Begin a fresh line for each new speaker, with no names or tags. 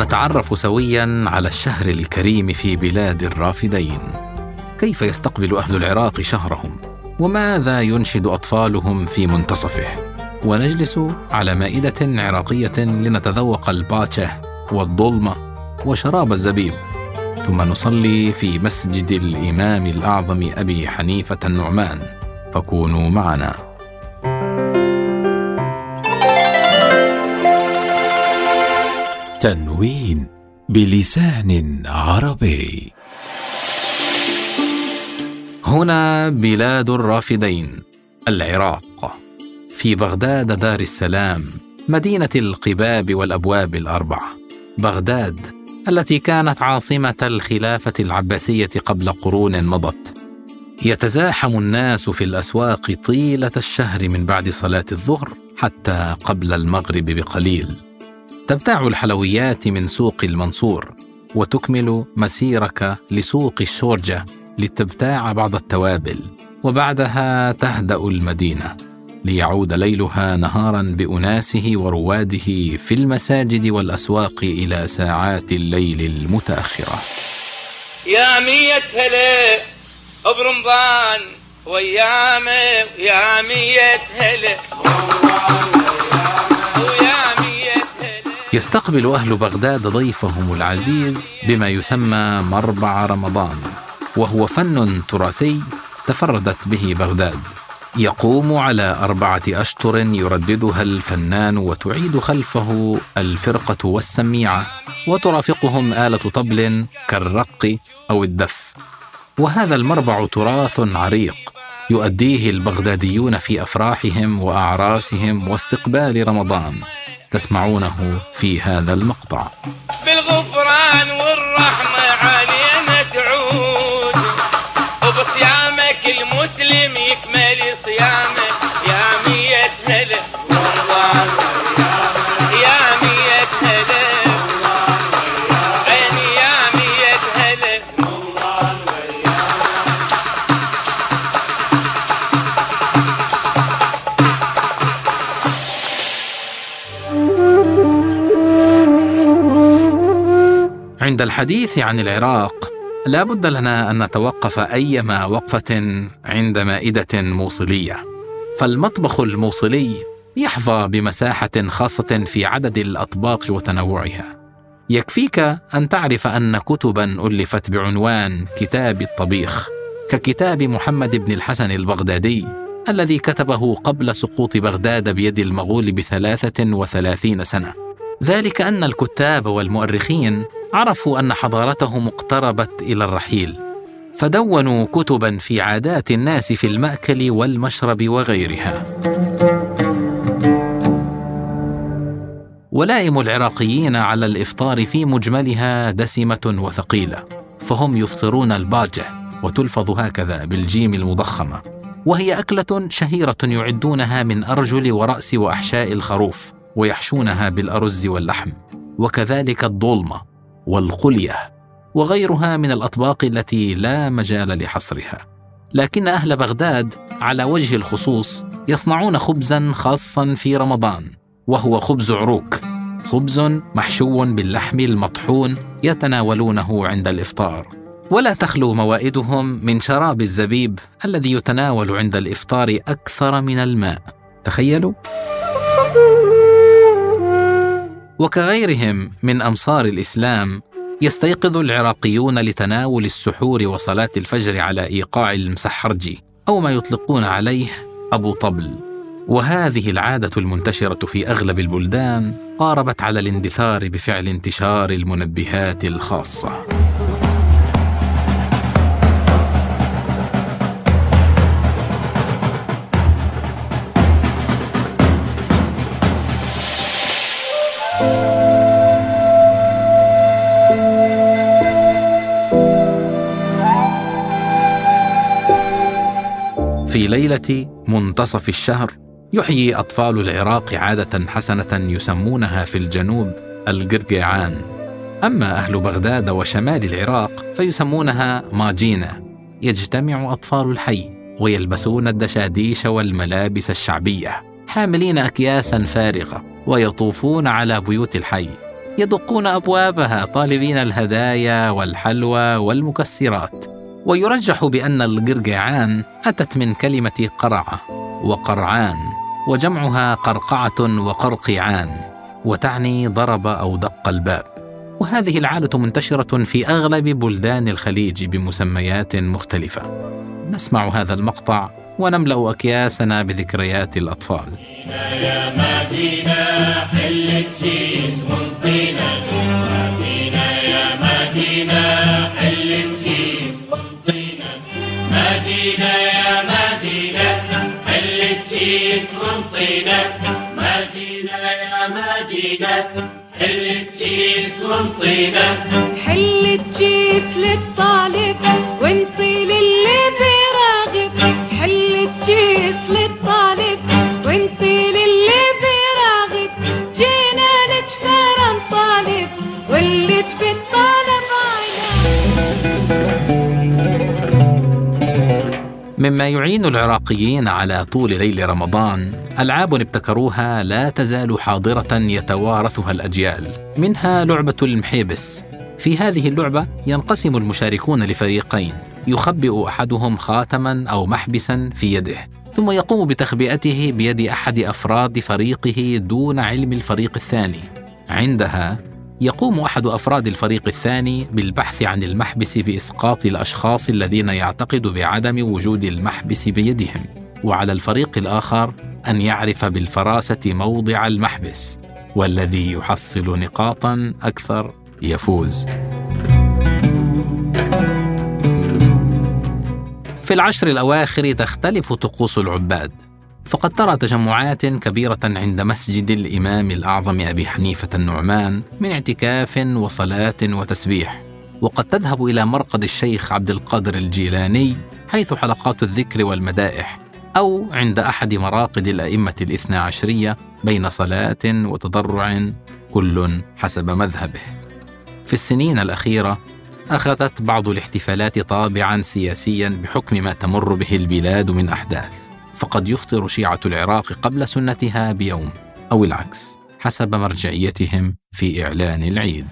نتعرف سويا على الشهر الكريم في بلاد الرافدين. كيف يستقبل أهل العراق شهرهم؟ وماذا ينشد أطفالهم في منتصفه؟ ونجلس على مائدة عراقية لنتذوق الباتشه والضلمه وشراب الزبيب. ثم نصلي في مسجد الإمام الأعظم أبي حنيفة النعمان. فكونوا معنا.
تنوين بلسان عربي.
هنا بلاد الرافدين العراق. في بغداد دار السلام مدينة القباب والأبواب الأربعة. بغداد التي كانت عاصمة الخلافة العباسية قبل قرون مضت. يتزاحم الناس في الأسواق طيلة الشهر من بعد صلاة الظهر حتى قبل المغرب بقليل. تبتاع الحلويات من سوق المنصور وتكمل مسيرك لسوق الشورجة لتبتاع بعض التوابل وبعدها تهدأ المدينة ليعود ليلها نهارا بأناسه ورواده في المساجد والأسواق إلى ساعات الليل المتأخرة.
يا مية هلأ برمضان ويامة يا مية هلأ.
يستقبل أهل بغداد ضيفهم العزيز بما يسمى مربع رمضان وهو فن تراثي تفردت به بغداد. يقوم على أربعة اشطر يرددها الفنان وتعيد خلفه الفرقة والسميعة وترافقهم آلة طبل كالرق أو الدف. وهذا المربع تراث عريق يؤديه البغداديون في أفراحهم وأعراسهم واستقبال رمضان. تسمعونه في هذا المقطع.
بالغفران والرحمة علينا تعود وبصيامك المسلم يكمل صيامه
عند الحديث عن العراق. لا بد لنا أن نتوقف أيما وقفة عند مائدة موصلية. فالمطبخ الموصلي يحظى بمساحة خاصة في عدد الأطباق وتنوعها. يكفيك أن تعرف أن كتبا ألفت بعنوان كتاب الطبيخ ككتاب محمد بن الحسن البغدادي الذي كتبه قبل سقوط بغداد بيد المغول بثلاثة وثلاثين سنة. ذلك أن الكتاب والمؤرخين عرفوا أن حضارتهم اقتربت إلى الرحيل فدونوا كتبا في عادات الناس في المأكل والمشرب وغيرها. ولائم العراقيين على الإفطار في مجملها دسمة وثقيلة فهم يفطرون الباجة وتلفظ هكذا بالجيم المضخمة وهي أكلة شهيرة يعدونها من أرجل ورأس وأحشاء الخروف. ويحشونها بالأرز واللحم وكذلك الضلمة والقلية وغيرها من الأطباق التي لا مجال لحصرها. لكن أهل بغداد على وجه الخصوص يصنعون خبزا خاصا في رمضان وهو خبز عروك خبز محشو باللحم المطحون يتناولونه عند الإفطار. ولا تخلو موائدهم من شراب الزبيب الذي يتناول عند الإفطار أكثر من الماء. تخيلوا؟ وكغيرهم من أمصار الإسلام يستيقظ العراقيون لتناول السحور وصلاة الفجر على إيقاع المسحرجي أو ما يطلقون عليه أبو طبل. وهذه العادة المنتشرة في أغلب البلدان قاربت على الاندثار بفعل انتشار المنبهات الخاصة. في ليلة منتصف الشهر يحيي أطفال العراق عادة حسنة يسمونها في الجنوب القرقيعان أما أهل بغداد وشمال العراق فيسمونها ماجينة. يجتمع أطفال الحي ويلبسون الدشاديش والملابس الشعبية حاملين اكياسا فارغة ويطوفون على بيوت الحي. يدقون أبوابها طالبين الهدايا والحلوى والمكسرات ويرجح بأن القرقعان أتت من كلمة قرعة وقرعان وجمعها قرقعة وقرقعان وتعني ضرب أو دق الباب. وهذه العاده منتشرة في أغلب بلدان الخليج بمسميات مختلفة. نسمع هذا المقطع ونملأ أكياسنا بذكريات الأطفال.
يا مدينة حل الجيس حل الجيس وانطينا حل الجيس
للطالب وانطي
مما يعين العراقيين على طول ليل رمضان ألعاب ابتكروها لا تزال حاضرة يتوارثها الأجيال منها لعبة المحيبس. في هذه اللعبة ينقسم المشاركون لفريقين يخبئ أحدهم خاتما أو محبسا في يده ثم يقوم بتخبئته بيد أحد أفراد فريقه دون علم الفريق الثاني. عندها يقوم أحد أفراد الفريق الثاني بالبحث عن المحبس بإسقاط الأشخاص الذين يعتقد بعدم وجود المحبس بيدهم وعلى الفريق الآخر أن يعرف بالفراسة موضع المحبس والذي يحصل نقاطا أكثر يفوز. في العشر الأواخر تختلف طقوس العباد. فقد ترى تجمعات كبيرة عند مسجد الإمام الأعظم أبي حنيفة النعمان من اعتكاف وصلاة وتسبيح، وقد تذهب إلى مرقد الشيخ عبد القادر الجيلاني حيث حلقات الذكر والمدائح، أو عند أحد مراقد الأئمة الاثنى عشرية بين صلاة وتضرع كل حسب مذهبه. في السنين الأخيرة أخذت بعض الاحتفالات طابعا سياسيا بحكم ما تمر به البلاد من أحداث. فقد يفطر شيعة العراق قبل سنتها بيوم أو العكس حسب مرجعيتهم في إعلان العيد.